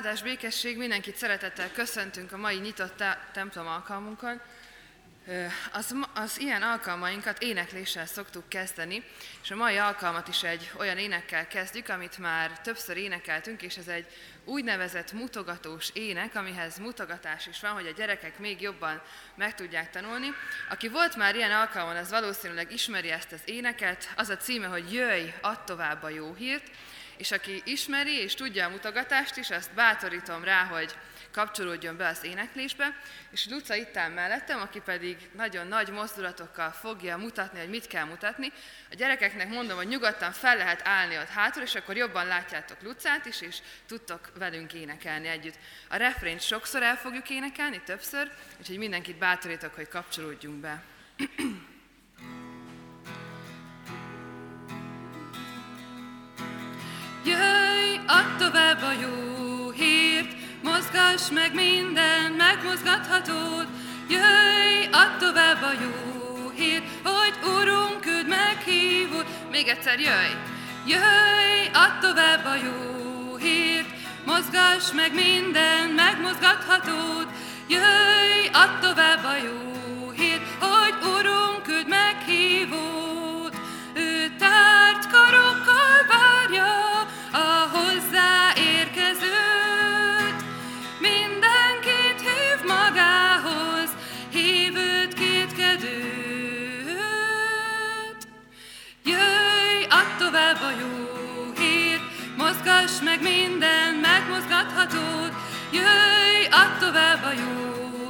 Áldás, békesség, mindenkit szeretettel köszöntünk a mai nyitott te- templom alkalmunkon. Az, az ilyen alkalmainkat énekléssel szoktuk kezdeni, és a mai alkalmat is egy olyan énekkel kezdjük, amit már többször énekeltünk, és ez egy úgynevezett mutogatós ének, amihez mutogatás is van, hogy a gyerekek még jobban meg tudják tanulni. Aki volt már ilyen alkalmon, az valószínűleg ismeri ezt az éneket. Az a címe, hogy Jöjj, add tovább a jó hírt. És aki ismeri és tudja a mutogatást is, azt bátorítom rá, hogy kapcsolódjon be az éneklésbe, és Luca itt áll mellettem, aki pedig nagyon nagy mozdulatokkal fogja mutatni, hogy mit kell mutatni. A gyerekeknek mondom, hogy nyugodtan fel lehet állni ott hátul, és akkor jobban látjátok Lucát is, és tudtok velünk énekelni együtt. A refrént sokszor el fogjuk énekelni, többször, úgyhogy mindenkit bátorítok, hogy kapcsolódjunk be. Jöjj, add tovább a jó hírt, mozgass meg minden megmozgathatód. Jöjj, add tovább a jó hírt, hogy Urunk, küld meghívót. Még egyszer jöjj! Jöjj, add tovább a jó hírt, mozgass meg minden megmozgathatód. Jöjj, add tovább a jó hírt, hogy Urunk, küld meghívót. A jó hírt, mozgass meg minden megmozgathatót. Jöjj, add tovább a jó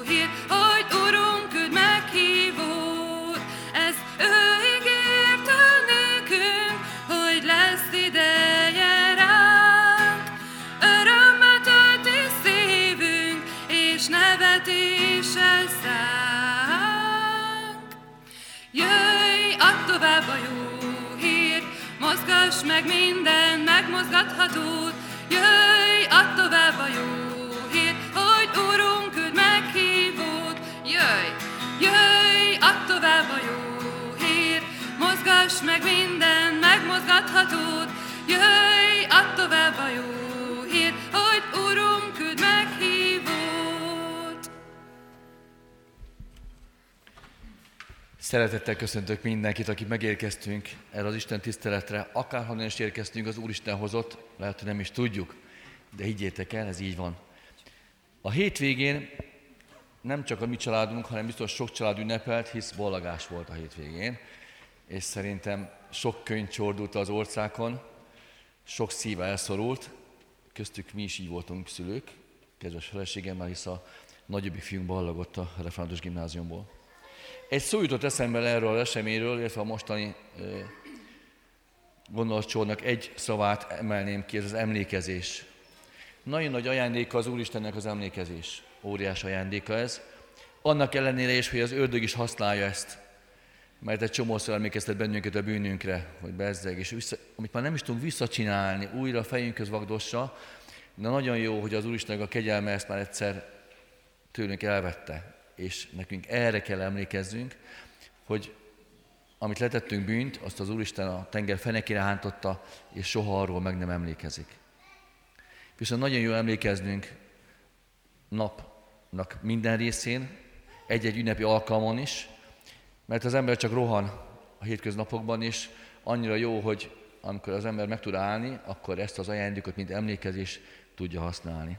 mozgass meg minden megmozgathatót. Jöjj, add tovább a jó hírt, hogy Urunk, küld meghívót. Jöjj, jöjj, add tovább a jó hírt, mozgass meg minden megmozgathatót. Jöjj, add tovább a jó Szeretettel köszöntök mindenkit, akik megérkeztünk erre az Isten tiszteletre. Akárhonnan is érkeztünk, az Úristen hozott, lehet, hogy nem is tudjuk, de higgyétek el, ez így van. A hétvégén nem csak a mi családunk, hanem biztos sok család ünnepelt, hisz bollagás volt a hétvégén, és szerintem sok könyv csordult az országon, sok szíve elszorult, köztük mi is így voltunk szülők, kedves feleségemmel, hisz a nagyobbik fiunk ballagott a református gimnáziumból. Egy szó jutott eszembe erről az eseményről, illetve a mostani gondolatcsornak egy szavát emelném ki, ez az emlékezés. Nagyon nagy ajándéka az Úristennek az emlékezés. Óriás ajándéka ez. Annak ellenére is, hogy az ördög is használja ezt, mert egy csomószor emlékeztet bennünket a bűnünkre, hogy bezzeg, és vissza, amit már nem is tudunk visszacsinálni, újra a fejünkhöz vagdossa, de nagyon jó, hogy az Úristen a kegyelme ezt már egyszer tőlünk elvette, és nekünk erre kell emlékezzünk, hogy amit letettünk bűnt, azt az Úristen a tenger fenekére hántotta, és soha arról meg nem emlékezik. Viszont nagyon jó emlékeznünk napnak minden részén, egy-egy ünnepi alkalmon is, mert az ember csak rohan a hétköznapokban is, annyira jó, hogy amikor az ember meg tud állni, akkor ezt az ajándékot, mint emlékezés tudja használni.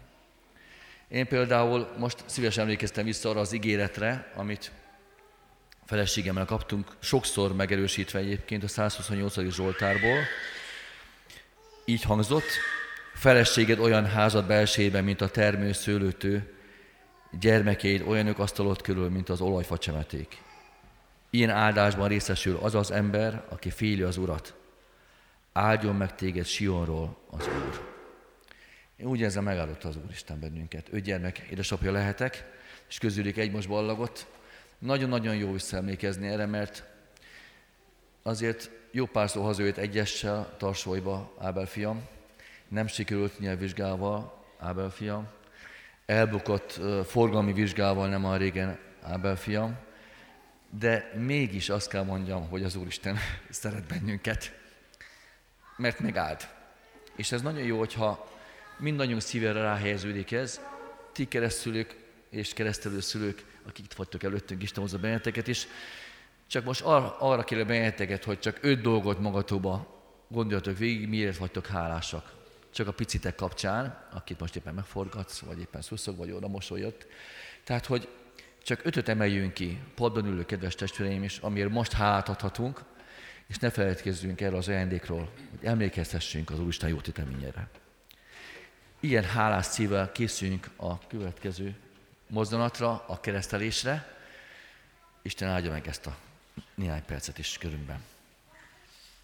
Én például most szívesen emlékeztem vissza arra az ígéretre, amit feleségemmel kaptunk, sokszor megerősítve egyébként a 128. Zsoltárból. Így hangzott, feleséged olyan házad belsejében, mint a termő szőlőtő, gyermekeid olyanok asztalot körül, mint az olajfacsemeték. Ilyen áldásban részesül az az ember, aki féli az Urat. Áldjon meg téged Sionról az Úr. Én úgy érzem, megáldotta az Úristen bennünket. Öt gyermek édesapja lehetek, és közülük egy most ballagot. Nagyon-nagyon jó visszaemlékezni erre, mert azért jó pár szó hazajött egyessel Tarsolyba Ábel fiam. Nem sikerült nyelvvizsgával Ábel fiam. Elbukott forgalmi vizsgával nem a régen Ábel fiam. De mégis azt kell mondjam, hogy az Úristen szeret bennünket, mert megállt. És ez nagyon jó, hogyha mindannyiunk szívére ráhelyeződik ez. Ti keresztülők és keresztelőszülők, akik itt vagytok előttünk, Isten hozza benneteket is. Csak most arra, arra kérlek benneteket, hogy csak öt dolgot magatokba gondoljatok végig, miért vagytok hálásak. Csak a picitek kapcsán, akit most éppen megforgatsz, vagy éppen szuszog, vagy oda mosolyott. Tehát, hogy csak ötöt emeljünk ki, padban ülő kedves testvéreim is, amiért most hálát adhatunk, és ne feledkezzünk erről az ajándékról, hogy emlékezhessünk az Úristen jó titeményére. Ilyen hálás szívvel készüljünk a következő mozdulatra, a keresztelésre. Isten áldja meg ezt a néhány percet is körünkben.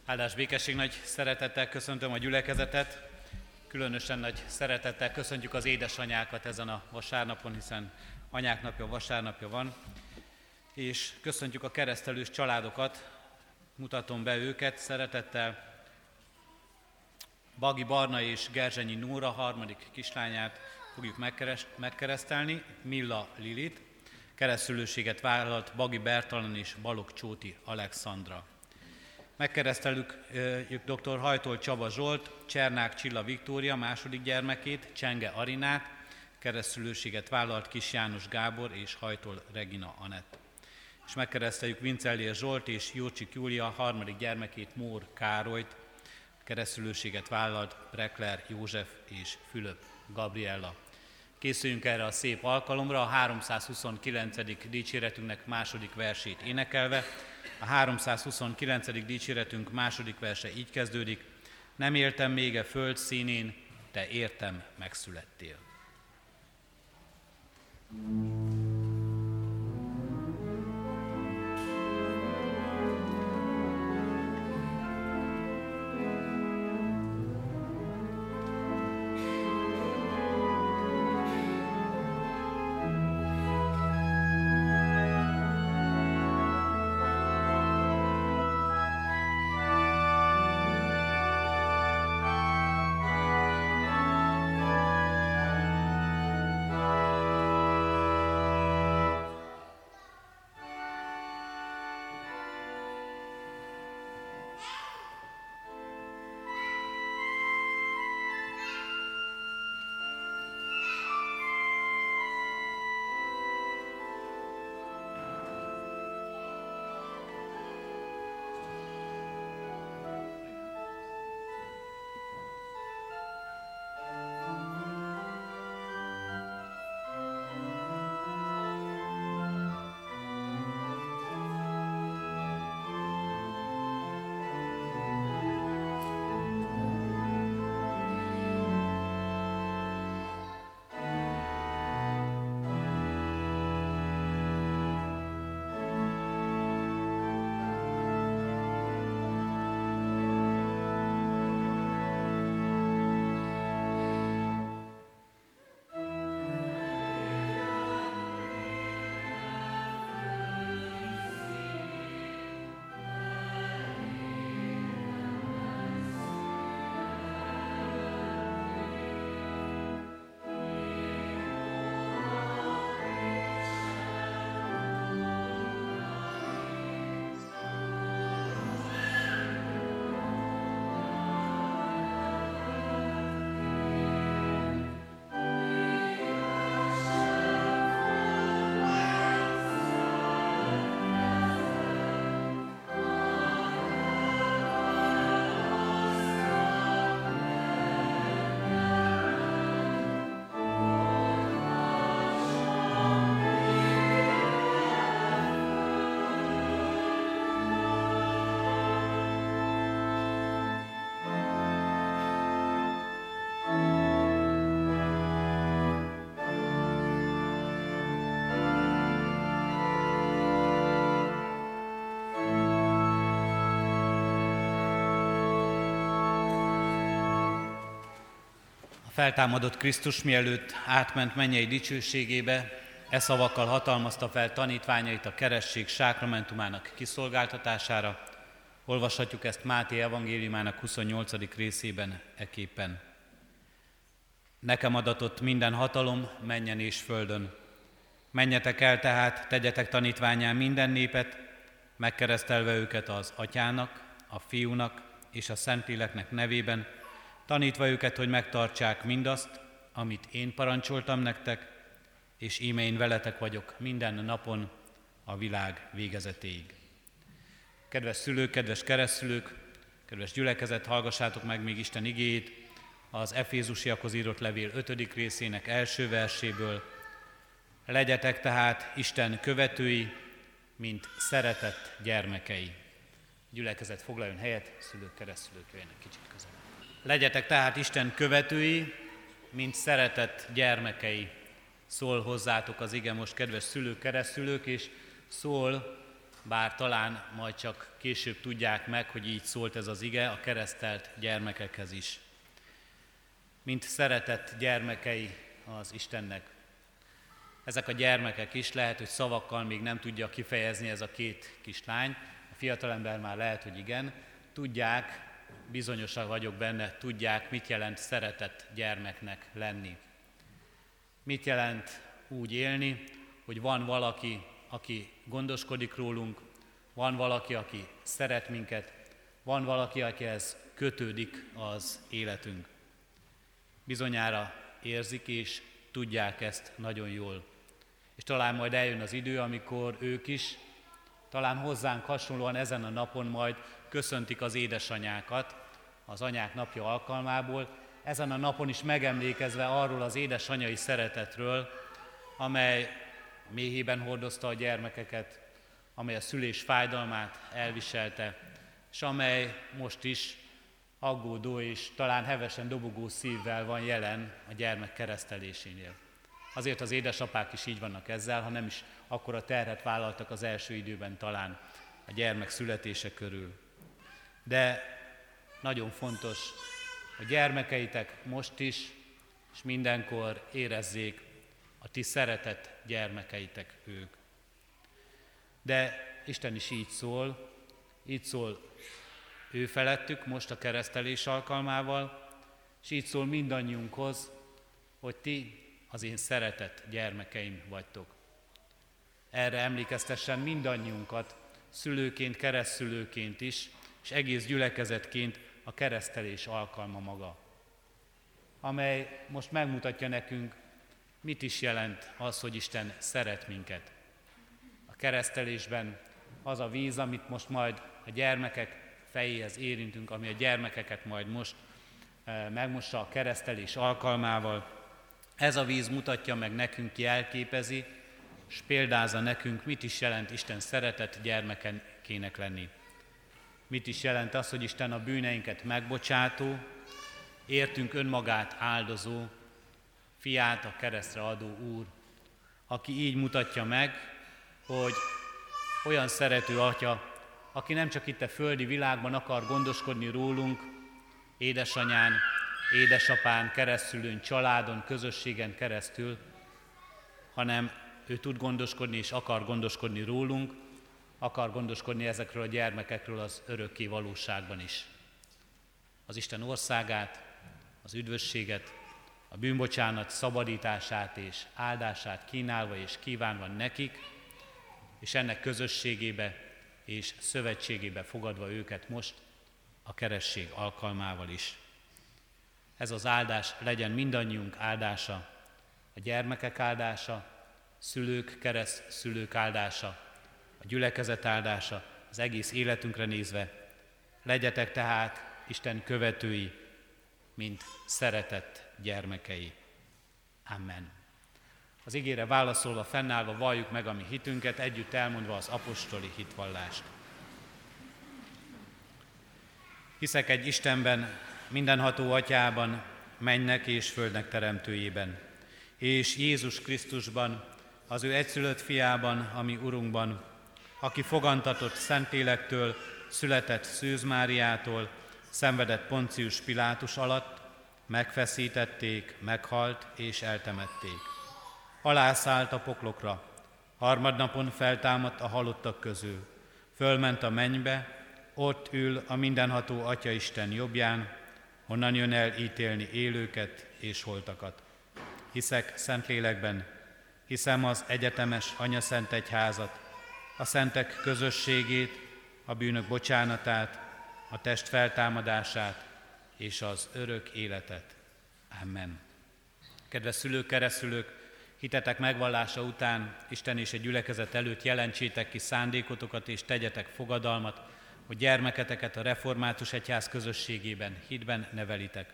Áldás békesség nagy szeretettel köszöntöm a gyülekezetet. Különösen nagy szeretettel köszöntjük az édesanyákat ezen a vasárnapon, hiszen anyák napja, vasárnapja van. És köszöntjük a keresztelős családokat, mutatom be őket szeretettel. Bagi Barna és Gerzsenyi Nóra harmadik kislányát fogjuk megkeresztelni, Milla Lilit, keresztülőséget vállalt Bagi Bertalan és Balog Csóti Alexandra. Megkeresztelük dr. Hajtól Csaba Zsolt, Csernák Csilla Viktória második gyermekét, Csenge Arinát, keresztülőséget vállalt Kis János Gábor és Hajtól Regina Anett. És megkereszteljük Vincellier Zsolt és Jócsik Júlia harmadik gyermekét, Mór Károlyt, keresztülőséget vállalt Prekler József és Fülöp Gabriella. Készüljünk erre a szép alkalomra, a 329. dicséretünknek második versét énekelve. A 329. dicséretünk második verse így kezdődik. Nem éltem még a föld színén, te értem megszülettél. thank feltámadott Krisztus mielőtt átment mennyei dicsőségébe, e szavakkal hatalmazta fel tanítványait a keresség sákramentumának kiszolgáltatására. Olvashatjuk ezt Máté evangéliumának 28. részében eképpen. Nekem adatott minden hatalom menjen és földön. Menjetek el tehát, tegyetek tanítványán minden népet, megkeresztelve őket az atyának, a fiúnak és a szentléleknek nevében, tanítva őket, hogy megtartsák mindazt, amit én parancsoltam nektek, és íme én veletek vagyok minden napon a világ végezetéig. Kedves szülők, kedves keresztülők, kedves gyülekezet, hallgassátok meg még Isten igéjét az Efézusiakhoz írott levél 5. részének első verséből. Legyetek tehát Isten követői, mint szeretett gyermekei. Gyülekezet foglaljon helyet, szülők, keresztülők jöjjenek kicsit közel. Legyetek tehát Isten követői, mint szeretett gyermekei. Szól hozzátok az ige most, kedves szülők, keresztülők, és szól, bár talán majd csak később tudják meg, hogy így szólt ez az ige, a keresztelt gyermekekhez is. Mint szeretett gyermekei az Istennek. Ezek a gyermekek is lehet, hogy szavakkal még nem tudja kifejezni ez a két kislány, a fiatalember már lehet, hogy igen, tudják, bizonyosan vagyok benne, tudják, mit jelent szeretett gyermeknek lenni. Mit jelent úgy élni, hogy van valaki, aki gondoskodik rólunk, van valaki, aki szeret minket, van valaki, akihez kötődik az életünk. Bizonyára érzik és tudják ezt nagyon jól. És talán majd eljön az idő, amikor ők is, talán hozzánk hasonlóan ezen a napon majd köszöntik az édesanyákat az anyák napja alkalmából, ezen a napon is megemlékezve arról az édesanyai szeretetről, amely méhében hordozta a gyermekeket, amely a szülés fájdalmát elviselte, és amely most is aggódó és talán hevesen dobogó szívvel van jelen a gyermek keresztelésénél. Azért az édesapák is így vannak ezzel, ha nem is akkor a terhet vállaltak az első időben talán a gyermek születése körül. De nagyon fontos, a gyermekeitek most is, és mindenkor érezzék, a ti szeretett gyermekeitek ők. De Isten is így szól, így szól ő felettük most a keresztelés alkalmával, és így szól mindannyiunkhoz, hogy ti az én szeretett gyermekeim vagytok. Erre emlékeztessen mindannyiunkat, szülőként, keresztülőként is, és egész gyülekezetként a keresztelés alkalma maga, amely most megmutatja nekünk, mit is jelent az, hogy Isten szeret minket. A keresztelésben az a víz, amit most majd a gyermekek fejéhez érintünk, ami a gyermekeket majd most eh, megmossa a keresztelés alkalmával, ez a víz mutatja meg nekünk, jelképezi, és példázza nekünk, mit is jelent Isten szeretett gyermekekének lenni. Mit is jelent az, hogy Isten a bűneinket megbocsátó, értünk önmagát áldozó, fiát a keresztre adó Úr, aki így mutatja meg, hogy olyan szerető atya, aki nem csak itt a földi világban akar gondoskodni rólunk, édesanyán, édesapán, keresztülőn, családon, közösségen keresztül, hanem ő tud gondoskodni és akar gondoskodni rólunk, akar gondoskodni ezekről a gyermekekről az örökké valóságban is. Az Isten országát, az üdvösséget, a bűnbocsánat szabadítását és áldását kínálva és kívánva nekik, és ennek közösségébe és szövetségébe fogadva őket most a keresség alkalmával is. Ez az áldás legyen mindannyiunk áldása, a gyermekek áldása, szülők, kereszt szülők áldása, gyülekezet áldása, az egész életünkre nézve. Legyetek tehát Isten követői, mint szeretett gyermekei. Amen. Az ígére válaszolva, fennállva valljuk meg a mi hitünket, együtt elmondva az apostoli hitvallást. Hiszek egy Istenben, mindenható atyában, mennek és földnek teremtőjében, és Jézus Krisztusban, az ő egyszülött fiában, ami Urunkban, aki fogantatott Szentlélektől, született Szűz Máriától, szenvedett Poncius Pilátus alatt, megfeszítették, meghalt és eltemették. Alászállt a poklokra, harmadnapon feltámadt a halottak közül, fölment a mennybe, ott ül a mindenható Atya Isten jobbján, honnan jön el ítélni élőket és holtakat. Hiszek Szentlélekben, hiszem az egyetemes Anya Szent Egyházat, a szentek közösségét, a bűnök bocsánatát, a test feltámadását és az örök életet. Amen. Kedves szülők, keresztülők, hitetek megvallása után Isten és egy gyülekezet előtt jelentsétek ki szándékotokat és tegyetek fogadalmat, hogy gyermeketeket a református egyház közösségében, hitben nevelitek.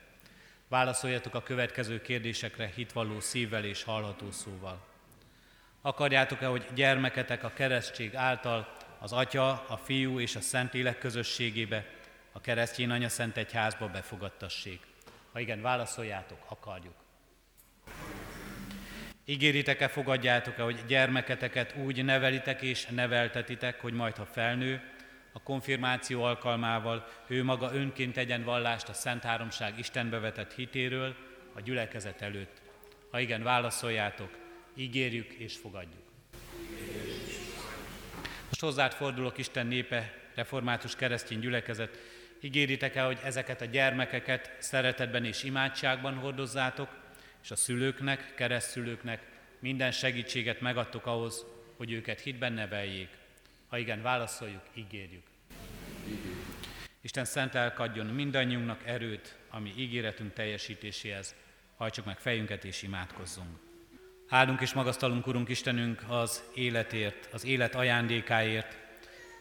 Válaszoljatok a következő kérdésekre hitvalló szívvel és hallható szóval. Akarjátok-e, hogy gyermeketek a keresztség által az Atya, a Fiú és a Szentlélek közösségébe, a keresztény anya Szent Egyházba befogadtassék? Ha igen, válaszoljátok, akarjuk. Ígéritek-e, fogadjátok-e, hogy gyermeketeket úgy nevelitek és neveltetitek, hogy majd, ha felnő, a konfirmáció alkalmával ő maga önként tegyen vallást a Szent Háromság Istenbe vetett hitéről a gyülekezet előtt. Ha igen, válaszoljátok, ígérjük és fogadjuk. Most hozzád fordulok, Isten népe, református keresztény gyülekezet, ígéritek-e, hogy ezeket a gyermekeket szeretetben és imádságban hordozzátok, és a szülőknek, keresztülőknek minden segítséget megadtok ahhoz, hogy őket hitben neveljék. Ha igen, válaszoljuk, ígérjük. Isten szent adjon mindannyiunknak erőt, ami ígéretünk teljesítéséhez. Hajtsuk meg fejünket és imádkozzunk. Áldunk és magasztalunk, Urunk Istenünk, az életért, az élet ajándékáért.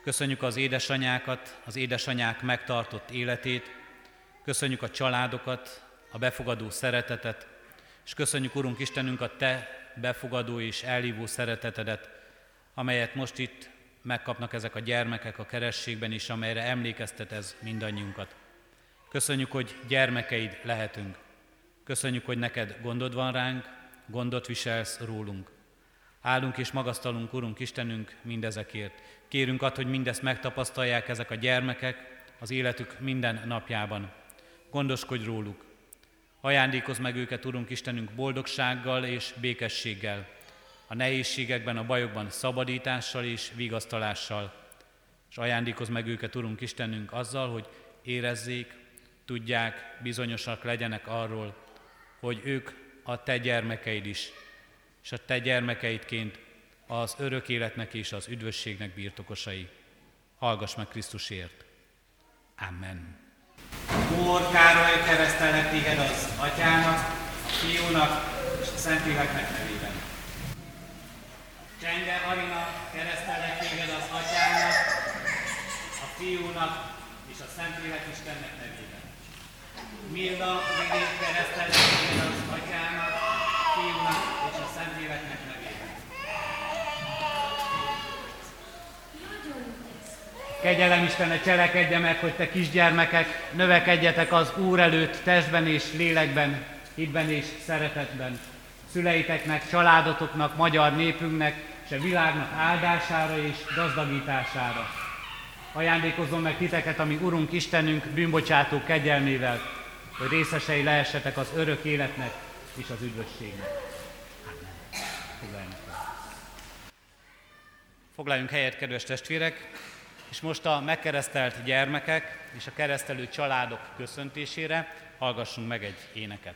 Köszönjük az édesanyákat, az édesanyák megtartott életét. Köszönjük a családokat, a befogadó szeretetet, és köszönjük, Urunk Istenünk, a Te befogadó és elhívó szeretetedet, amelyet most itt megkapnak ezek a gyermekek a kerességben is, amelyre emlékeztet ez mindannyiunkat. Köszönjük, hogy gyermekeid lehetünk. Köszönjük, hogy neked gondod van ránk, gondot viselsz rólunk. Állunk és magasztalunk, Urunk Istenünk, mindezekért. Kérünk ad, hogy mindezt megtapasztalják ezek a gyermekek az életük minden napjában. Gondoskodj róluk, Ajándékoz meg őket, Urunk Istenünk, boldogsággal és békességgel, a nehézségekben, a bajokban szabadítással és vigasztalással. És ajándékoz meg őket, Urunk Istenünk, azzal, hogy érezzék, tudják, bizonyosak legyenek arról, hogy ők a te gyermekeid is, és a te gyermekeidként az örök életnek és az üdvösségnek birtokosai. Hallgass meg Krisztusért. Amen. Mór Károly keresztelnek téged az atyának, a fiúnak és a Szentléleknek nevében. Csenge Arina keresztelnek téged az atyának, a fiúnak és a Szentlélek Istennek nevében. Milla Vili keresztelnek téged az atyának, fiúnak és a Szentléleknek nevében. Kegyelem Istene cselekedje meg, hogy te kisgyermekek növekedjetek az Úr előtt testben és lélekben, hitben és szeretetben. Szüleiteknek, családotoknak, magyar népünknek és a világnak áldására és gazdagítására. Ajándékozom meg titeket, ami Urunk Istenünk bűnbocsátó kegyelmével, hogy részesei lehessetek az örök életnek és az üdvösségnek. Foglaljunk, Foglaljunk helyet, kedves testvérek! És most a megkeresztelt gyermekek és a keresztelő családok köszöntésére hallgassunk meg egy éneket.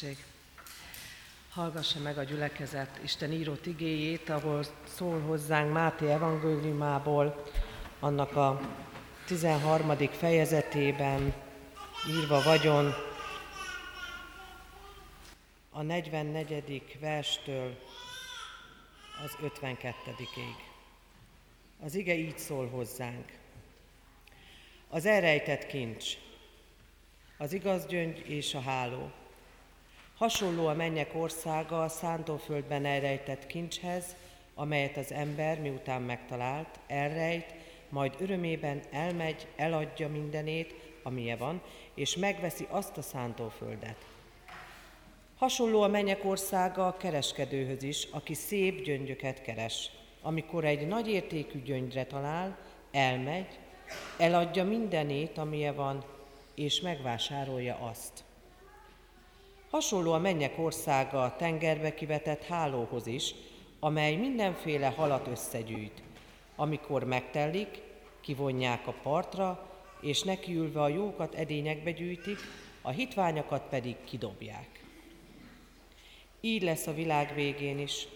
Békesség. Hallgassa meg a gyülekezet Isten írott igéjét, ahol szól hozzánk Máté evangéliumából, annak a 13. fejezetében írva vagyon a 44. verstől az 52-ig. Az ige így szól hozzánk. Az elrejtett kincs, az igaz gyöngy és a háló. Hasonló a mennyek országa a szántóföldben elrejtett kincshez, amelyet az ember miután megtalált, elrejt, majd örömében elmegy, eladja mindenét, amilyen van, és megveszi azt a szántóföldet. Hasonló a mennyek országa a kereskedőhöz is, aki szép gyöngyöket keres. Amikor egy nagy értékű gyöngyre talál, elmegy, eladja mindenét, amilyen van, és megvásárolja azt. Hasonló a mennyek országa a tengerbe kivetett hálóhoz is, amely mindenféle halat összegyűjt. Amikor megtellik, kivonják a partra, és nekiülve a jókat edényekbe gyűjtik, a hitványakat pedig kidobják. Így lesz a világ végén is.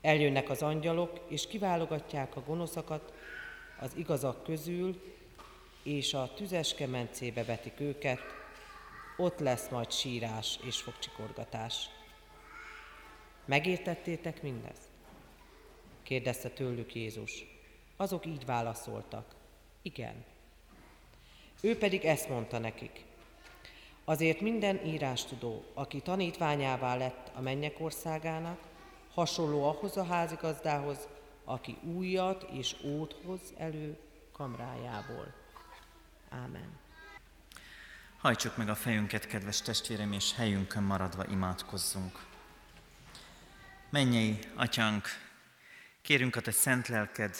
Eljönnek az angyalok, és kiválogatják a gonoszakat az igazak közül, és a tüzes kemencébe vetik őket, ott lesz majd sírás és fogcsikorgatás. Megértettétek mindezt? kérdezte tőlük Jézus. Azok így válaszoltak. Igen. Ő pedig ezt mondta nekik. Azért minden írástudó, aki tanítványává lett a mennyek országának, hasonló ahhoz a házigazdához, aki újat és ót hoz elő kamrájából. Ámen. Hajtsuk meg a fejünket, kedves testvérem, és helyünkön maradva imádkozzunk. Mennyei atyánk, kérünk a te szent lelked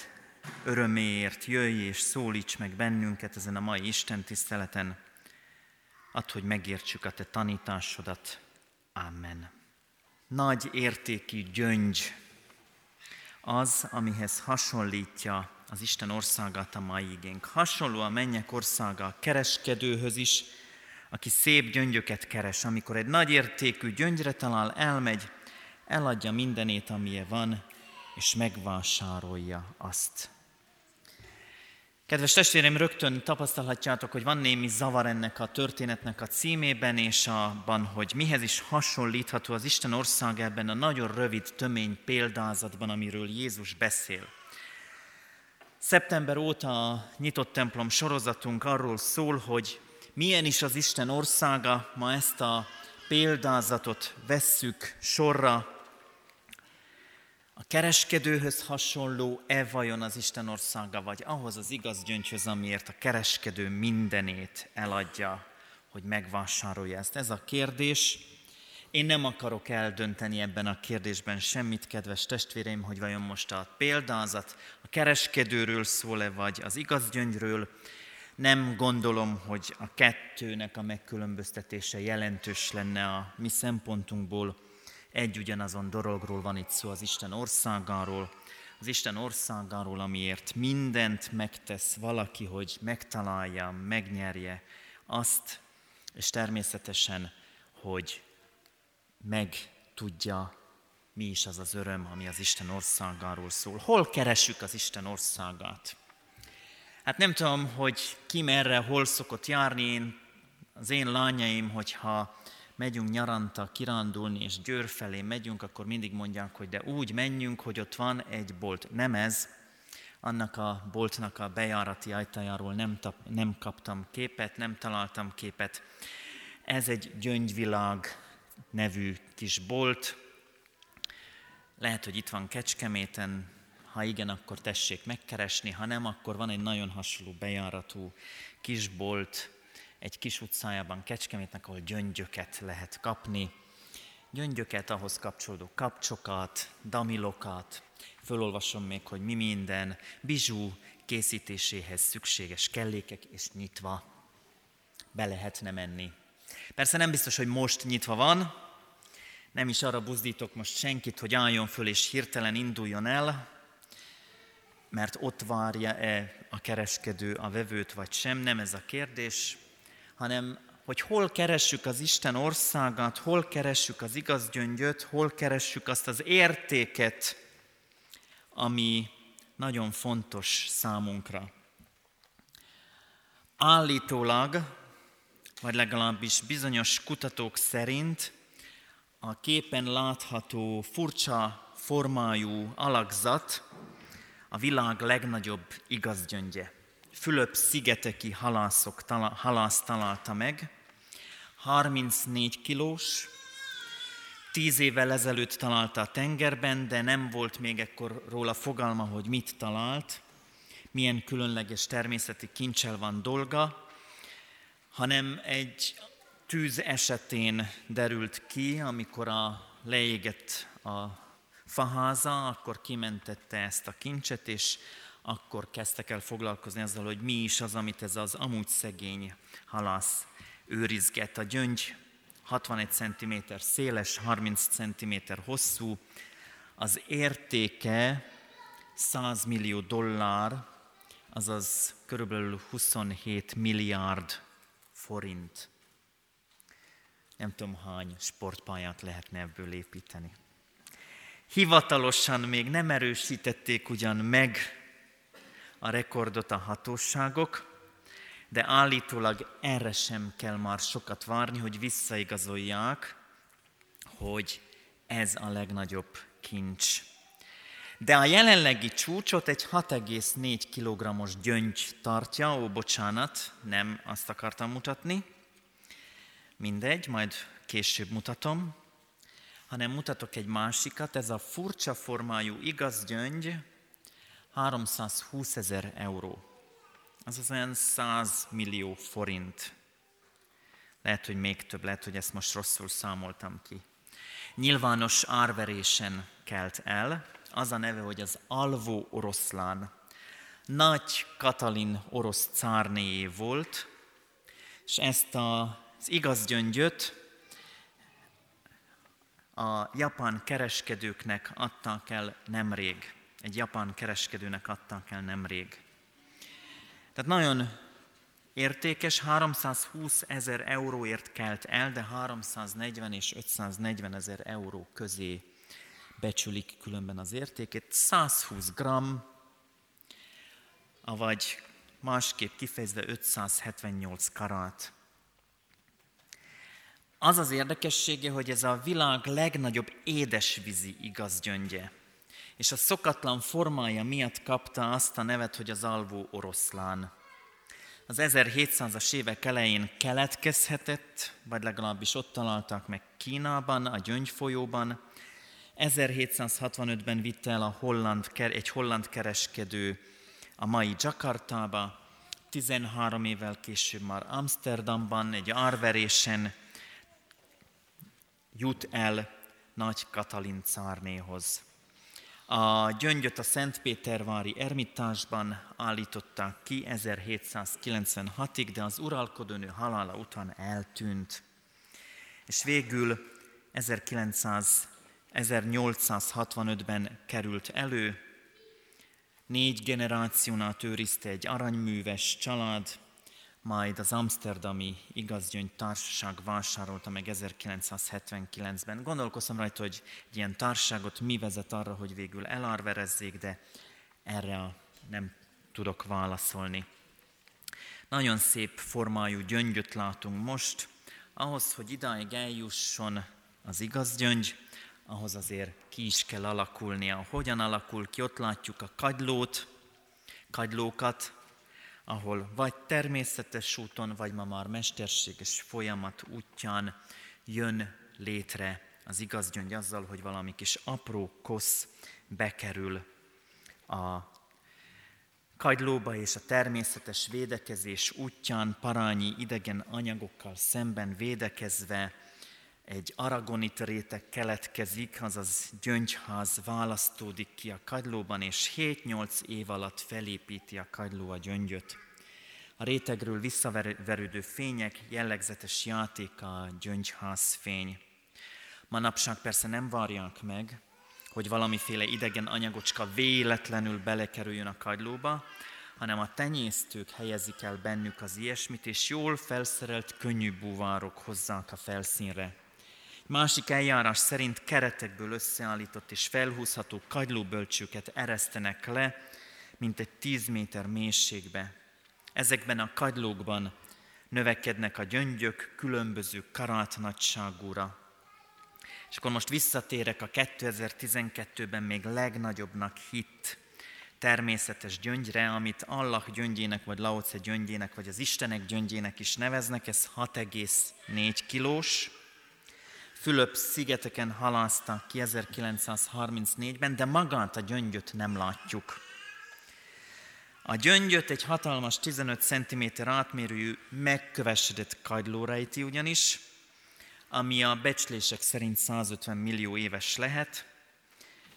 öröméért, jöjj és szólíts meg bennünket ezen a mai Isten tiszteleten. Add, hogy megértsük a te tanításodat. Amen. Nagy értékű gyöngy az, amihez hasonlítja az Isten országát a mai igénk. Hasonló a mennyek országa a kereskedőhöz is, aki szép gyöngyöket keres, amikor egy nagy értékű gyöngyre talál, elmegy, eladja mindenét, amilyen van, és megvásárolja azt. Kedves testvérem, rögtön tapasztalhatjátok, hogy van némi zavar ennek a történetnek a címében, és abban, hogy mihez is hasonlítható az Isten ország ebben a nagyon rövid, tömény példázatban, amiről Jézus beszél. Szeptember óta a nyitott templom sorozatunk arról szól, hogy milyen is az Isten országa, ma ezt a példázatot vesszük sorra, a kereskedőhöz hasonló-e vajon az Isten országa, vagy ahhoz az igaz gyöngyhöz, amiért a kereskedő mindenét eladja, hogy megvásárolja ezt? Ez a kérdés. Én nem akarok eldönteni ebben a kérdésben semmit, kedves testvéreim, hogy vajon most a példázat a kereskedőről szól-e, vagy az igaz gyöngyről. Nem gondolom, hogy a kettőnek a megkülönböztetése jelentős lenne a mi szempontunkból, egy ugyanazon dologról van itt szó, az Isten országáról, az Isten országáról, amiért mindent megtesz valaki, hogy megtalálja, megnyerje azt, és természetesen, hogy meg tudja, mi is az az öröm, ami az Isten országáról szól. Hol keresük az Isten országát? Hát nem tudom, hogy ki merre, hol szokott járni én, az én lányaim, hogyha megyünk nyaranta, kirándulni, és Győr felé megyünk, akkor mindig mondják, hogy de úgy menjünk, hogy ott van egy bolt. Nem ez, annak a boltnak a bejárati ajtajáról nem, tap, nem kaptam képet, nem találtam képet. Ez egy gyöngyvilág nevű kis bolt. Lehet, hogy itt van Kecskeméten, ha igen, akkor tessék megkeresni, ha nem, akkor van egy nagyon hasonló bejáratú kis bolt, egy kis utcájában Kecskemétnek, ahol gyöngyöket lehet kapni. Gyöngyöket, ahhoz kapcsolódó kapcsokat, damilokat, fölolvasom még, hogy mi minden, bizsú készítéséhez szükséges kellékek, és nyitva be lehetne menni. Persze nem biztos, hogy most nyitva van, nem is arra buzdítok most senkit, hogy álljon föl és hirtelen induljon el, mert ott várja-e a kereskedő a vevőt vagy sem, nem ez a kérdés, hanem hogy hol keressük az Isten országát, hol keressük az igaz gyöngyöt, hol keressük azt az értéket, ami nagyon fontos számunkra. Állítólag, vagy legalábbis bizonyos kutatók szerint a képen látható furcsa formájú alakzat a világ legnagyobb igazgyöngye. Fülöp-szigeteki halászok, halász találta meg, 34 kilós, tíz évvel ezelőtt találta a tengerben, de nem volt még ekkor róla fogalma, hogy mit talált, milyen különleges természeti kincsel van dolga, hanem egy tűz esetén derült ki, amikor a leégett a faháza, akkor kimentette ezt a kincset, és akkor kezdtek el foglalkozni azzal, hogy mi is az, amit ez az amúgy szegény halász őrizget. A gyöngy 61 cm széles, 30 cm hosszú, az értéke 100 millió dollár, azaz körülbelül 27 milliárd forint. Nem tudom, hány sportpályát lehetne ebből építeni. Hivatalosan még nem erősítették ugyan meg a rekordot a hatóságok, de állítólag erre sem kell már sokat várni, hogy visszaigazolják, hogy ez a legnagyobb kincs. De a jelenlegi csúcsot egy 6,4 kg-os gyöngy tartja, ó, bocsánat, nem azt akartam mutatni, mindegy, majd később mutatom, hanem mutatok egy másikat, ez a furcsa formájú igaz gyöngy 320 ezer euró az olyan 100 millió forint. Lehet, hogy még több, lehet, hogy ezt most rosszul számoltam ki. Nyilvános árverésen kelt el, az a neve, hogy az alvó oroszlán. Nagy Katalin orosz cárnéjé volt, és ezt az igaz gyöngyöt a japán kereskedőknek adták el nemrég. Egy japán kereskedőnek adták el nemrég. Tehát nagyon értékes, 320 ezer euróért kelt el, de 340 és 540 ezer euró közé becsülik különben az értékét. 120 gram, avagy másképp kifejezve 578 karát. Az az érdekessége, hogy ez a világ legnagyobb édesvízi igazgyöngye és a szokatlan formája miatt kapta azt a nevet, hogy az alvó oroszlán. Az 1700-as évek elején keletkezhetett, vagy legalábbis ott találtak meg Kínában, a Gyöngyfolyóban. 1765-ben vitte el a holland, egy holland kereskedő a mai Jakartába, 13 évvel később már Amsterdamban egy árverésen jut el Nagy Katalin cárnéhoz. A gyöngyöt a Szentpétervári ermitásban állították ki 1796-ig, de az uralkodónő halála után eltűnt. És végül 1900, 1865-ben került elő, négy generáción át őrizte egy aranyműves család, majd az Amsterdami Igazgyöngy Társaság vásárolta meg 1979-ben. Gondolkoztam rajta, hogy egy ilyen társaságot mi vezet arra, hogy végül elárverezzék, de erre nem tudok válaszolni. Nagyon szép formájú gyöngyöt látunk most. Ahhoz, hogy idáig eljusson az igaz gyöngy, ahhoz azért ki is kell alakulnia. Hogyan alakul ki? Ott látjuk a kagylót, kagylókat, ahol vagy természetes úton, vagy ma már mesterséges folyamat útján jön létre az igaz gyöngy azzal, hogy valami kis apró kosz bekerül a kagylóba és a természetes védekezés útján parányi idegen anyagokkal szemben védekezve egy aragonit réteg keletkezik, azaz gyöngyház választódik ki a kagylóban, és 7-8 év alatt felépíti a kagyló a gyöngyöt. A rétegről visszaverődő fények jellegzetes játék a gyöngyház fény. Manapság persze nem várják meg, hogy valamiféle idegen anyagocska véletlenül belekerüljön a kagylóba, hanem a tenyésztők helyezik el bennük az ilyesmit, és jól felszerelt könnyű búvárok hozzák a felszínre. Másik eljárás szerint keretekből összeállított és felhúzható kagylóbölcsőket eresztenek le, mint egy 10 méter mélységbe. Ezekben a kagylókban növekednek a gyöngyök különböző karat nagyságúra. És akkor most visszatérek a 2012-ben még legnagyobbnak hit természetes gyöngyre, amit Allah gyöngyének, vagy Laoce gyöngyének, vagy az Istenek gyöngyének is neveznek, ez 6,4 kilós. Fülöp szigeteken halásztak ki 1934-ben, de magát a gyöngyöt nem látjuk. A gyöngyöt egy hatalmas 15 cm átmérőjű megkövesedett kagyló rejti ugyanis, ami a becslések szerint 150 millió éves lehet,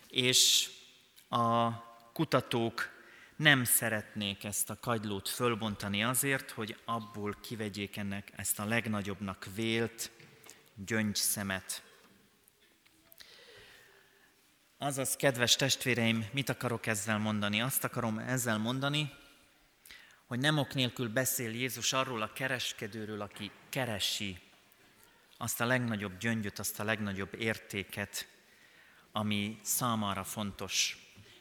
és a kutatók nem szeretnék ezt a kagylót fölbontani azért, hogy abból kivegyék ennek ezt a legnagyobbnak vélt gyöngyszemet. Azaz, kedves testvéreim, mit akarok ezzel mondani? Azt akarom ezzel mondani, hogy nem ok nélkül beszél Jézus arról a kereskedőről, aki keresi azt a legnagyobb gyöngyöt, azt a legnagyobb értéket, ami számára fontos.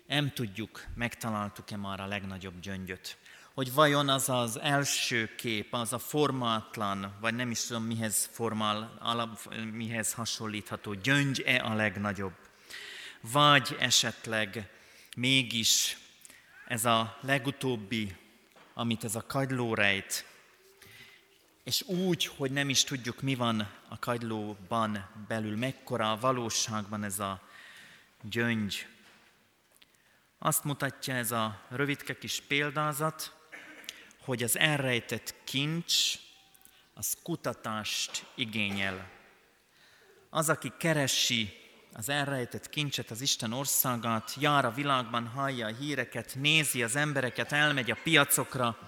Nem tudjuk, megtaláltuk-e már a legnagyobb gyöngyöt. Hogy vajon az az első kép, az a formátlan, vagy nem is tudom mihez, formál, alap, mihez hasonlítható gyöngy-e a legnagyobb vagy esetleg mégis ez a legutóbbi, amit ez a kagyló rejt, és úgy, hogy nem is tudjuk, mi van a kagylóban belül, mekkora a valóságban ez a gyöngy. Azt mutatja ez a rövidke kis példázat, hogy az elrejtett kincs, az kutatást igényel. Az, aki keresi az elrejtett kincset, az Isten országát, jár a világban, hallja a híreket, nézi az embereket, elmegy a piacokra,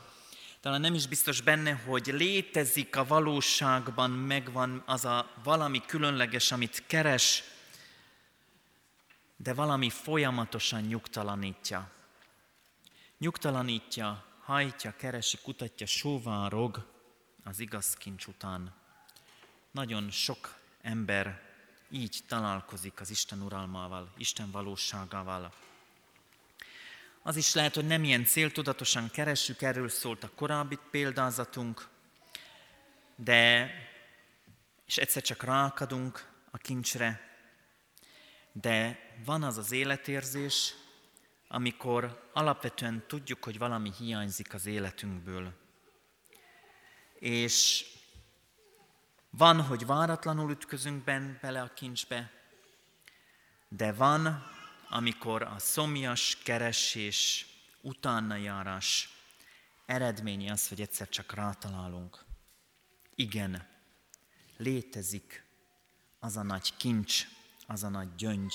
talán nem is biztos benne, hogy létezik a valóságban, megvan az a valami különleges, amit keres, de valami folyamatosan nyugtalanítja. Nyugtalanítja, hajtja, keresi, kutatja, sóvárog az igaz kincs után. Nagyon sok ember így találkozik az Isten uralmával, Isten valóságával. Az is lehet, hogy nem ilyen céltudatosan keressük, erről szólt a korábbi példázatunk, de és egyszer csak rákadunk a kincsre, de van az az életérzés, amikor alapvetően tudjuk, hogy valami hiányzik az életünkből. És van, hogy váratlanul ütközünk ben, bele a kincsbe, de van, amikor a szomjas keresés, utána járás eredménye az, hogy egyszer csak rátalálunk. Igen, létezik az a nagy kincs, az a nagy gyöngy,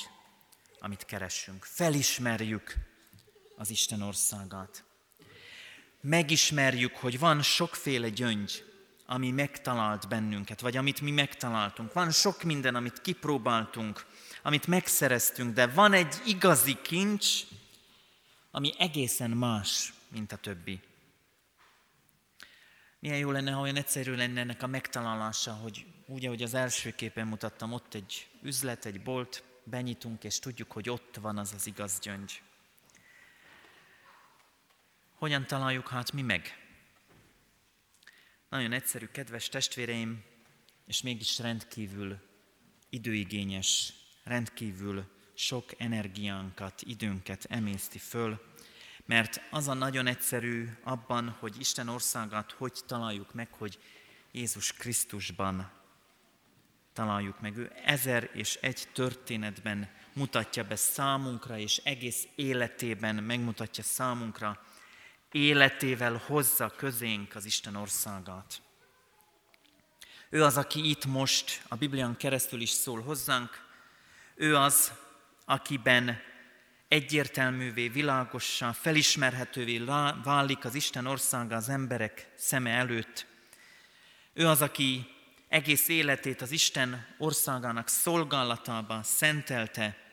amit keresünk. Felismerjük az Isten országát. Megismerjük, hogy van sokféle gyöngy, ami megtalált bennünket, vagy amit mi megtaláltunk. Van sok minden, amit kipróbáltunk, amit megszereztünk, de van egy igazi kincs, ami egészen más, mint a többi. Milyen jó lenne, ha olyan egyszerű lenne ennek a megtalálása, hogy úgy, ahogy az első képen mutattam, ott egy üzlet, egy bolt, benyitunk, és tudjuk, hogy ott van az az igaz gyöngy. Hogyan találjuk hát mi meg? Nagyon egyszerű, kedves testvéreim, és mégis rendkívül időigényes, rendkívül sok energiánkat, időnket emészti föl, mert az a nagyon egyszerű abban, hogy Isten országát hogy találjuk meg, hogy Jézus Krisztusban találjuk meg. Ő ezer és egy történetben mutatja be számunkra, és egész életében megmutatja számunkra, életével hozza közénk az Isten országát. Ő az, aki itt most a Biblián keresztül is szól hozzánk, ő az, akiben egyértelművé, világossá, felismerhetővé válik az Isten országa az emberek szeme előtt. Ő az, aki egész életét az Isten országának szolgálatába szentelte,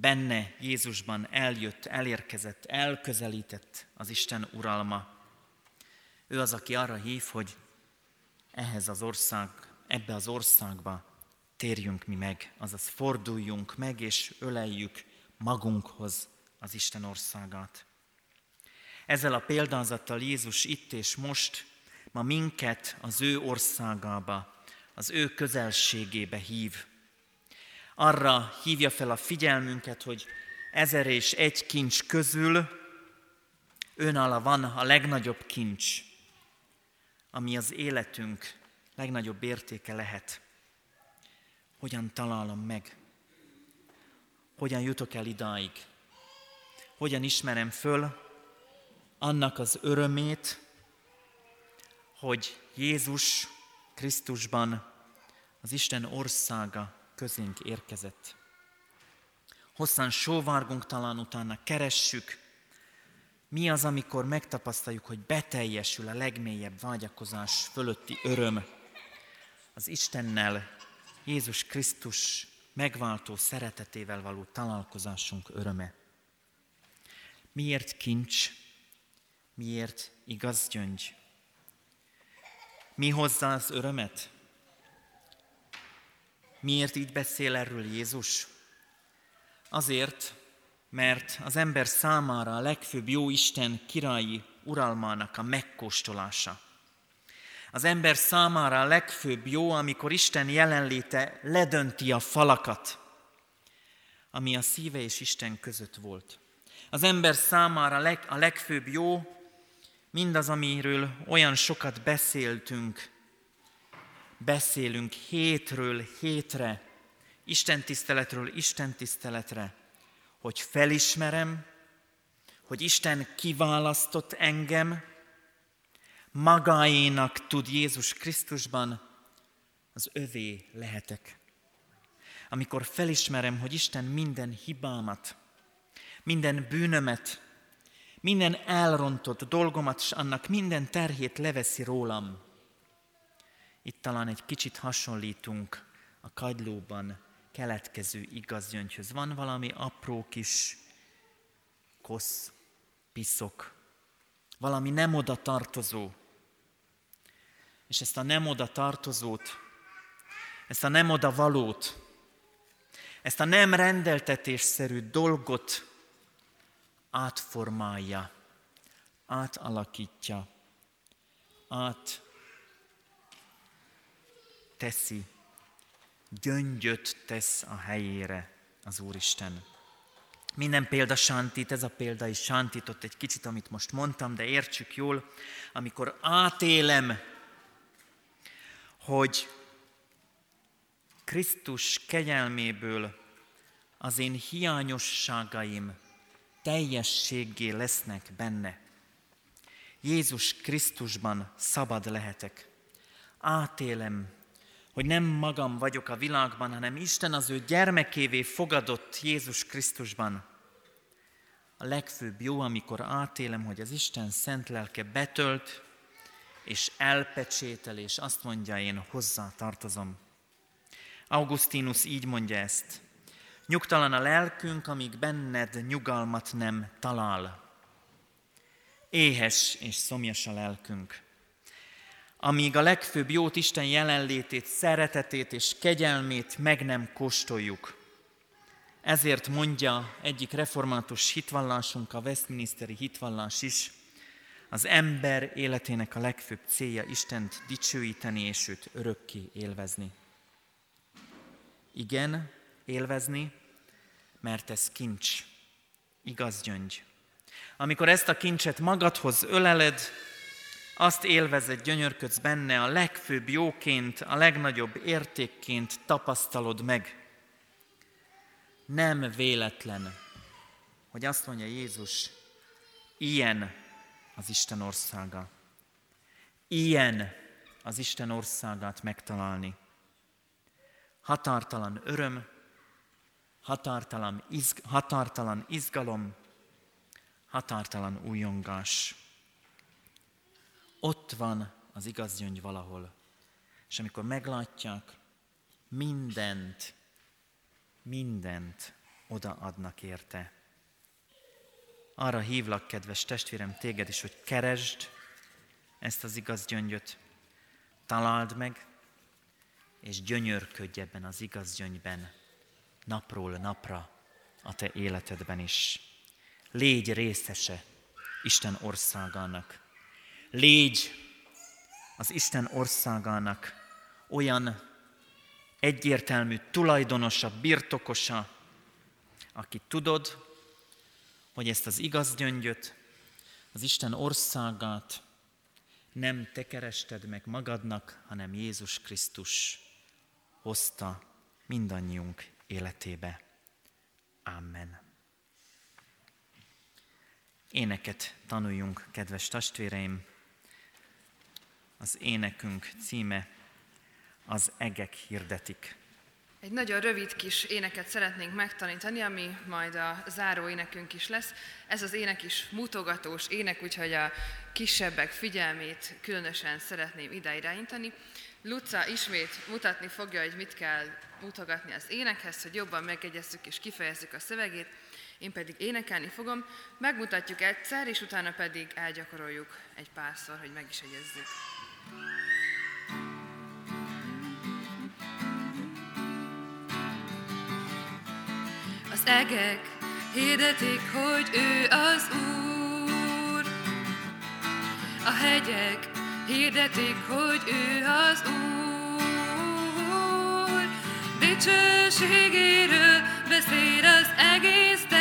benne Jézusban eljött, elérkezett, elközelített az Isten uralma. Ő az, aki arra hív, hogy ehhez az ország, ebbe az országba térjünk mi meg, azaz forduljunk meg és öleljük magunkhoz az Isten országát. Ezzel a példázattal Jézus itt és most ma minket az ő országába, az ő közelségébe hív. Arra hívja fel a figyelmünket, hogy ezer és egy kincs közül önála van a legnagyobb kincs, ami az életünk legnagyobb értéke lehet. Hogyan találom meg? Hogyan jutok el idáig? Hogyan ismerem föl annak az örömét, hogy Jézus Krisztusban az Isten országa közénk érkezett. Hosszan sóvárgunk talán utána, keressük, mi az, amikor megtapasztaljuk, hogy beteljesül a legmélyebb vágyakozás fölötti öröm az Istennel, Jézus Krisztus megváltó szeretetével való találkozásunk öröme. Miért kincs? Miért igaz gyöngy? Mi hozza az örömet? Miért így beszél erről Jézus? Azért, mert az ember számára a legfőbb jó Isten királyi uralmának a megkóstolása. Az ember számára a legfőbb jó, amikor Isten jelenléte ledönti a falakat, ami a szíve és Isten között volt. Az ember számára a legfőbb jó, mindaz, amiről olyan sokat beszéltünk, beszélünk hétről hétre, Isten tiszteletről Isten tiszteletre, hogy felismerem, hogy Isten kiválasztott engem, magáénak tud Jézus Krisztusban, az övé lehetek. Amikor felismerem, hogy Isten minden hibámat, minden bűnömet, minden elrontott dolgomat, és annak minden terhét leveszi rólam. Itt talán egy kicsit hasonlítunk a kagylóban keletkező igazgyöngyhöz. Van valami apró kis kosz, piszok, valami nem oda tartozó. És ezt a nem oda tartozót, ezt a nem oda valót, ezt a nem rendeltetésszerű dolgot átformálja, átalakítja, át teszi, gyöngyöt tesz a helyére az Úristen. Minden példa sántít, ez a példa is sántított egy kicsit, amit most mondtam, de értsük jól, amikor átélem, hogy Krisztus kegyelméből az én hiányosságaim teljességgé lesznek benne. Jézus Krisztusban szabad lehetek. Átélem, hogy nem magam vagyok a világban, hanem Isten az ő gyermekévé fogadott Jézus Krisztusban. A legfőbb jó, amikor átélem, hogy az Isten szent lelke betölt, és elpecsétel, és azt mondja, én hozzá tartozom. Augustinus így mondja ezt. Nyugtalan a lelkünk, amíg benned nyugalmat nem talál. Éhes és szomjas a lelkünk. Amíg a legfőbb jót Isten jelenlétét, szeretetét és kegyelmét meg nem kóstoljuk. Ezért mondja egyik református hitvallásunk, a Westminsteri hitvallás is, az ember életének a legfőbb célja Istent dicsőíteni és őt örökké élvezni. Igen, élvezni, mert ez kincs, igaz gyöngy. Amikor ezt a kincset magadhoz öleled, azt élvezed, gyönyörködsz benne, a legfőbb jóként, a legnagyobb értékként tapasztalod meg. Nem véletlen, hogy azt mondja Jézus, ilyen az Isten országa. Ilyen az Isten országát megtalálni. Határtalan öröm, határtalan, izg, határtalan izgalom, határtalan újongás. Ott van az igaz gyöngy valahol. És amikor meglátják, mindent, mindent odaadnak érte. Arra hívlak, kedves testvérem, téged is, hogy keresd ezt az igaz gyöngyöt, találd meg, és gyönyörködj ebben az igaz gyöngyben, napról napra a te életedben is. Légy részese Isten országának. Légy az Isten országának olyan egyértelmű tulajdonosa, birtokosa, aki tudod, hogy ezt az igaz gyöngyöt, az Isten országát nem te kerested meg magadnak, hanem Jézus Krisztus hozta mindannyiunk életébe. Amen. Éneket tanuljunk, kedves testvéreim. Az énekünk címe az egek hirdetik. Egy nagyon rövid kis éneket szeretnénk megtanítani, ami majd a záró énekünk is lesz. Ez az ének is mutogatós ének, úgyhogy a kisebbek figyelmét különösen szeretném ide irányítani. Luca ismét mutatni fogja, hogy mit kell mutogatni az énekhez, hogy jobban megegyezzük és kifejezzük a szövegét. Én pedig énekelni fogom, megmutatjuk egyszer, és utána pedig elgyakoroljuk egy párszor, hogy meg is egyezzük. Az egek hirdetik, hogy ő az Úr. A hegyek hirdetik, hogy ő az Úr. Dicsőségéről beszél az egész teremtés.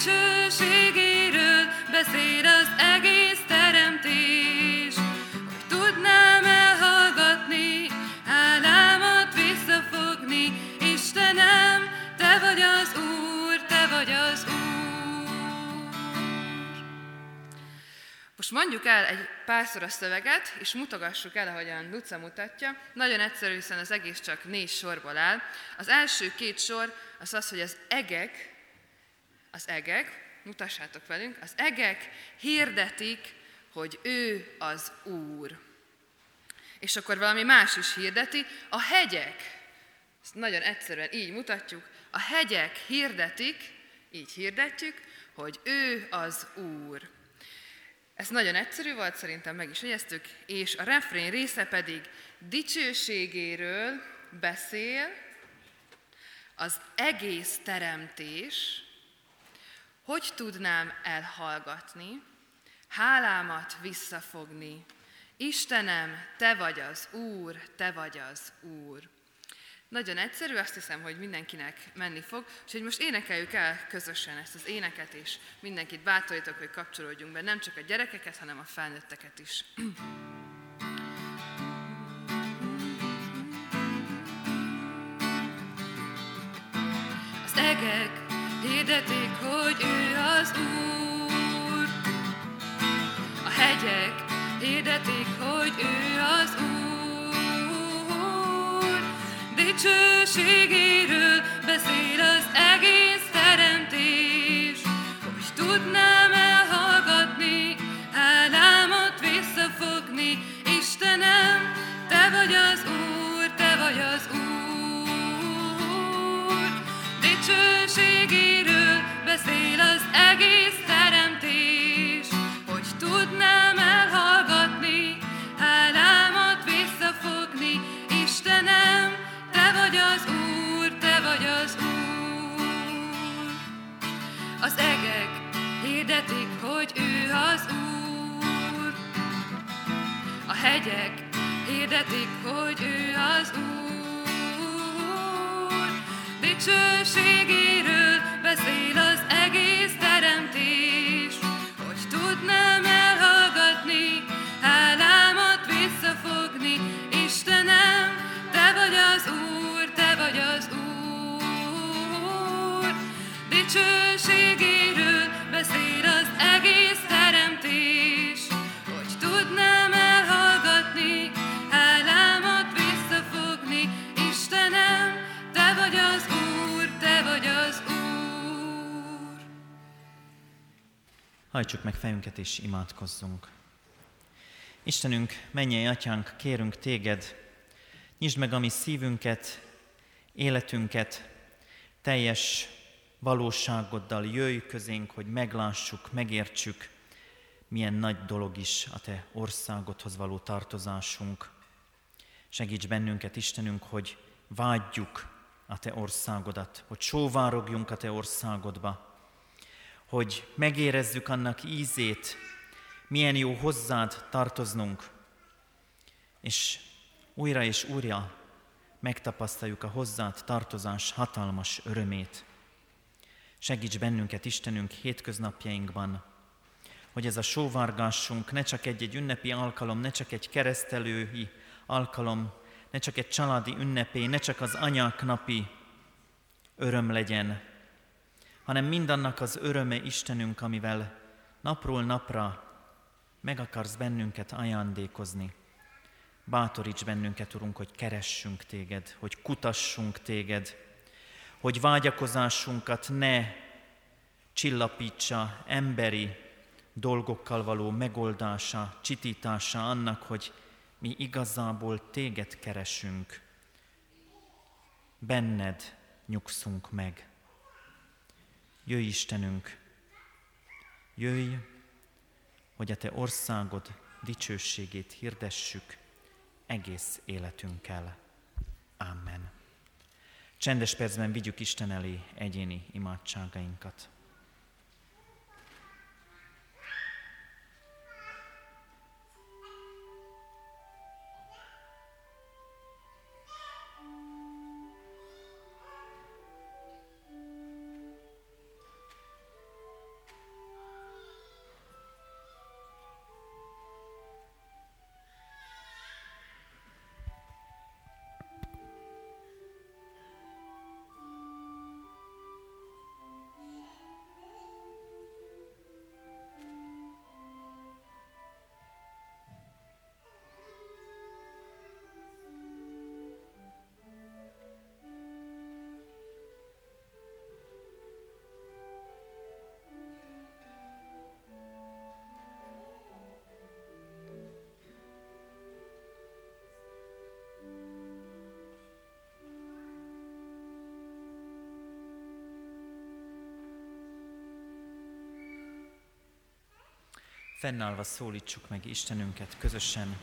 Dicsőségéről beszél az egész teremtés, hogy tudnám elhallgatni, hálámat visszafogni, Istenem, Te vagy az Úr, Te vagy az Úr. Most mondjuk el egy párszor a szöveget, és mutogassuk el, ahogyan Luca mutatja. Nagyon egyszerű, hiszen az egész csak négy sorból áll. Az első két sor az az, hogy az egek az egek, mutassátok velünk, az egek hirdetik, hogy ő az Úr. És akkor valami más is hirdeti, a hegyek, ezt nagyon egyszerűen így mutatjuk, a hegyek hirdetik, így hirdetjük, hogy ő az Úr. Ez nagyon egyszerű volt, szerintem meg is jegyeztük, és a refrén része pedig dicsőségéről beszél az egész teremtés, hogy tudnám elhallgatni, hálámat visszafogni? Istenem, Te vagy az Úr, Te vagy az Úr. Nagyon egyszerű, azt hiszem, hogy mindenkinek menni fog, úgyhogy most énekeljük el közösen ezt az éneket, és mindenkit bátorítok, hogy kapcsolódjunk be, nem csak a gyerekeket, hanem a felnőtteket is. Az egek hirdetik, hogy ő az Úr. A hegyek hirdetik, hogy ő az Úr. Dicsőségéről beszél az egész teremtés, hogy tudnám elhallgatni, hálámat visszafogni. Istenem, Te vagy az Úr, Te vagy az Úr. dicsőségéről hegyek hirdetik, hogy ő az Úr. Dicsőségéről beszél az Hajtsuk meg fejünket és imádkozzunk. Istenünk, mennyei atyánk, kérünk téged, nyisd meg a mi szívünket, életünket, teljes valóságoddal jöjj közénk, hogy meglássuk, megértsük, milyen nagy dolog is a Te országodhoz való tartozásunk. Segíts bennünket, Istenünk, hogy vágyjuk a Te országodat, hogy sóvárogjunk a Te országodba, hogy megérezzük annak ízét, milyen jó hozzád tartoznunk, és újra és újra megtapasztaljuk a hozzád tartozás hatalmas örömét. Segíts bennünket, Istenünk, hétköznapjainkban, hogy ez a sóvárgásunk ne csak egy-egy ünnepi alkalom, ne csak egy keresztelői alkalom, ne csak egy családi ünnepé, ne csak az anyák napi öröm legyen, hanem mindannak az öröme Istenünk, amivel napról napra meg akarsz bennünket ajándékozni. Bátoríts bennünket, Urunk, hogy keressünk Téged, hogy kutassunk Téged, hogy vágyakozásunkat ne csillapítsa emberi dolgokkal való megoldása, csitítása annak, hogy mi igazából Téged keresünk. Benned nyugszunk meg. Jöjj Istenünk, jöjj, hogy a Te országod dicsőségét hirdessük egész életünkkel. Amen. Csendes percben vigyük Isten elé egyéni imádságainkat. Fennállva szólítsuk meg Istenünket közösen.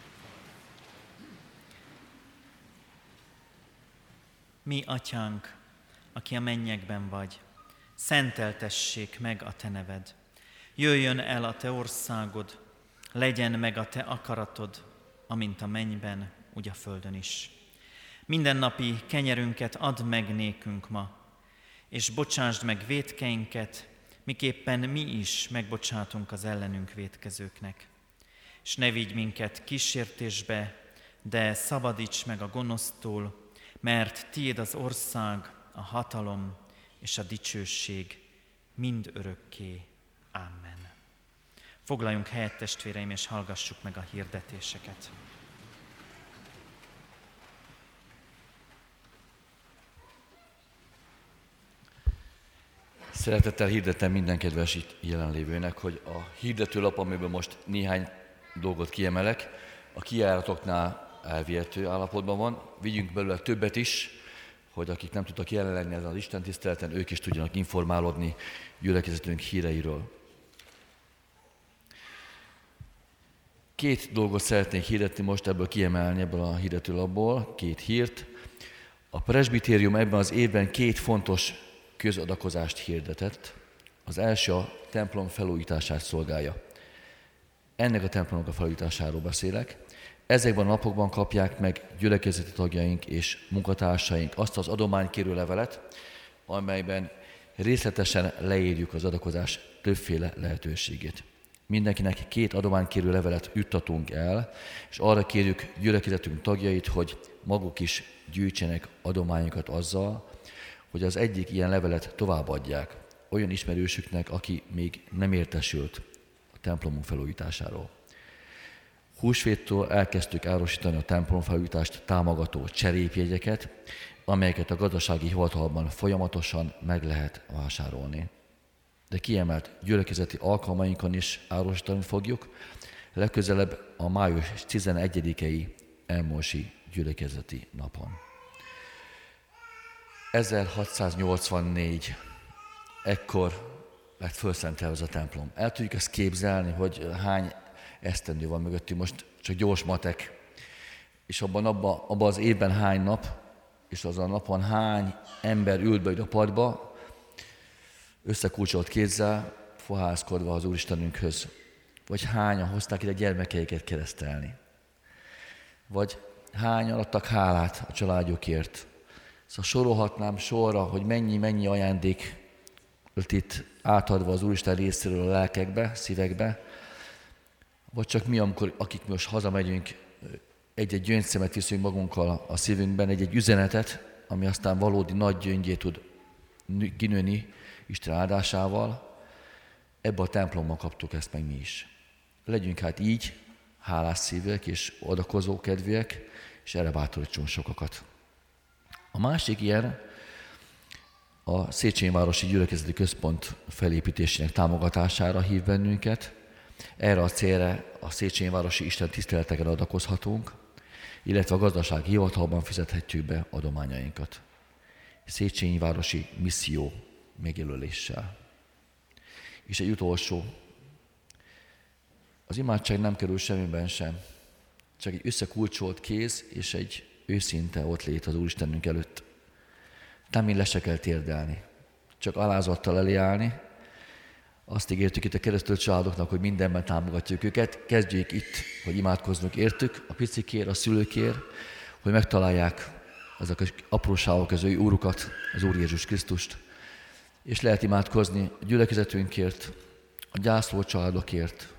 Mi, Atyánk, aki a mennyekben vagy, szenteltessék meg a Te neved. Jöjjön el a Te országod, legyen meg a Te akaratod, amint a mennyben, úgy a földön is. Mindennapi kenyerünket add meg nékünk ma, és bocsásd meg vétkeinket, miképpen mi is megbocsátunk az ellenünk vétkezőknek. És ne vigy minket kísértésbe, de szabadíts meg a gonosztól, mert tiéd az ország, a hatalom és a dicsőség mind örökké. Amen. Foglaljunk helyet, testvéreim, és hallgassuk meg a hirdetéseket. Szeretettel hirdetem minden kedves itt jelenlévőnek, hogy a hirdetőlap, amiből most néhány dolgot kiemelek, a kijáratoknál elvihető állapotban van. Vigyünk belőle többet is, hogy akik nem tudtak jelen lenni ezen az Isten tiszteleten, ők is tudjanak informálódni gyülekezetünk híreiről. Két dolgot szeretnék hirdetni most ebből kiemelni, ebből a hirdetőlapból, két hírt. A presbitérium ebben az évben két fontos közadakozást hirdetett. Az első a templom felújítását szolgálja. Ennek a templomnak a felújításáról beszélek. Ezekben a napokban kapják meg gyülekezeti tagjaink és munkatársaink azt az adománykérő levelet, amelyben részletesen leírjuk az adakozás többféle lehetőségét. Mindenkinek két adománykérő levelet juttatunk el, és arra kérjük gyülekezetünk tagjait, hogy maguk is gyűjtsenek adományokat azzal, hogy az egyik ilyen levelet továbbadják olyan ismerősüknek, aki még nem értesült a templomunk felújításáról. Húsvéttól elkezdtük árosítani a templom felújítást támogató cserépjegyeket, amelyeket a gazdasági hivatalban folyamatosan meg lehet vásárolni. de kiemelt gyülekezeti alkalmainkon is árosítani fogjuk, legközelebb a május 11-i Elmosi gyülekezeti napon. 1684. Ekkor lett felszentelve ez a templom. El tudjuk ezt képzelni, hogy hány esztendő van mögöttünk, most csak gyors matek, és abban, abban, abban az évben hány nap, és az a napon hány ember ült be a padba, összekulcsolt kézzel, fohászkodva az Úristenünkhöz. Vagy hányan hozták ide gyermekeiket keresztelni. Vagy hányan adtak hálát a családjukért. Szóval sorolhatnám sorra, hogy mennyi-mennyi ajándék itt átadva az Úristen részéről a lelkekbe, szívekbe, vagy csak mi, amikor, akik most hazamegyünk, egy-egy gyöngyszemet viszünk magunkkal a szívünkben, egy-egy üzenetet, ami aztán valódi nagy gyöngyét tud kinőni Isten áldásával. Ebbe a templomban kaptuk ezt meg mi is. Legyünk hát így, hálás szívek és odakozó kedvűek, és erre bátorítsunk sokakat. A másik ilyen a Széchenyi Városi Gyülekezeti Központ felépítésének támogatására hív bennünket. Erre a célra a Széchenyi Városi Isten tiszteleteken adakozhatunk, illetve a gazdasági hivatalban fizethetjük be adományainkat. Széchenyi Városi Misszió megjelöléssel. És egy utolsó. Az imádság nem kerül semmiben sem, csak egy összekulcsolt kéz és egy őszinte ott lét az Úristenünk előtt. Nem le se kell térdelni, csak alázattal eléállni. Azt ígértük itt a keresztül családoknak, hogy mindenben támogatjuk őket. Kezdjék itt, hogy imádkoznunk értük, a picikér, a szülőkér, hogy megtalálják ezek az apróságok közül Úrukat, az Úr Jézus Krisztust. És lehet imádkozni a gyülekezetünkért, a gyászló családokért,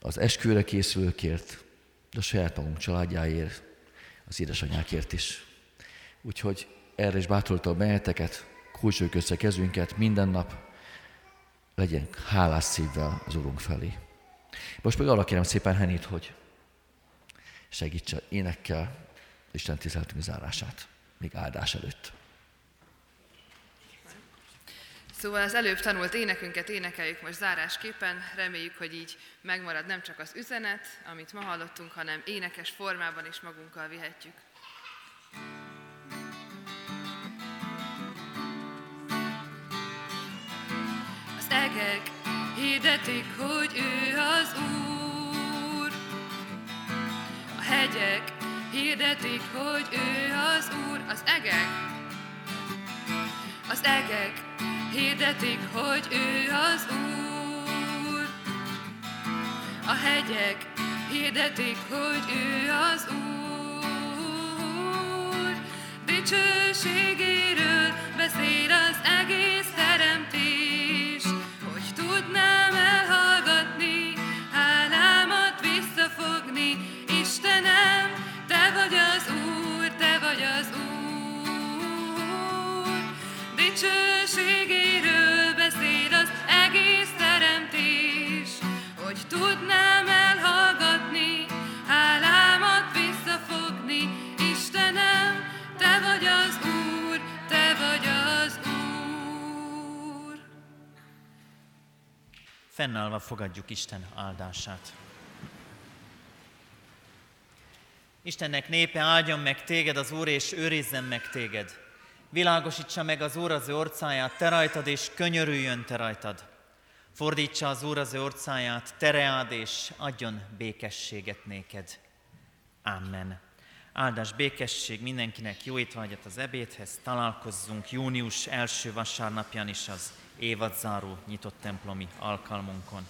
az esküvőre készülőkért, de a saját magunk családjáért, az édesanyákért is. Úgyhogy erre is bátoroltam benneteket, kulcsoljuk össze kezünket minden nap, legyen hálás szívvel az Urunk felé. Most meg arra kérem szépen Henit, hogy segítse énekkel Isten tiszteletünk zárását, még áldás előtt. Szóval az előbb tanult énekünket énekeljük most zárásképpen. Reméljük, hogy így megmarad nem csak az üzenet, amit ma hallottunk, hanem énekes formában is magunkkal vihetjük. Az egek hirdetik, hogy ő az Úr. A hegyek hirdetik, hogy ő az Úr. Az egek, az egek hirdetik, hogy ő az Úr. A hegyek hirdetik, hogy ő az Úr. Dicsőségéről beszél az egész Fennállva fogadjuk Isten áldását. Istennek népe áldjon meg téged az Úr, és őrizzen meg téged. Világosítsa meg az Úr az ő orcáját, te rajtad, és könyörüljön te rajtad. Fordítsa az Úr az ő orcáját, tereád, és adjon békességet néked. Amen. Áldás, békesség mindenkinek, jó étvágyat az ebédhez, találkozzunk június első vasárnapján is az évadzáró nyitott templomi alkalmunkon.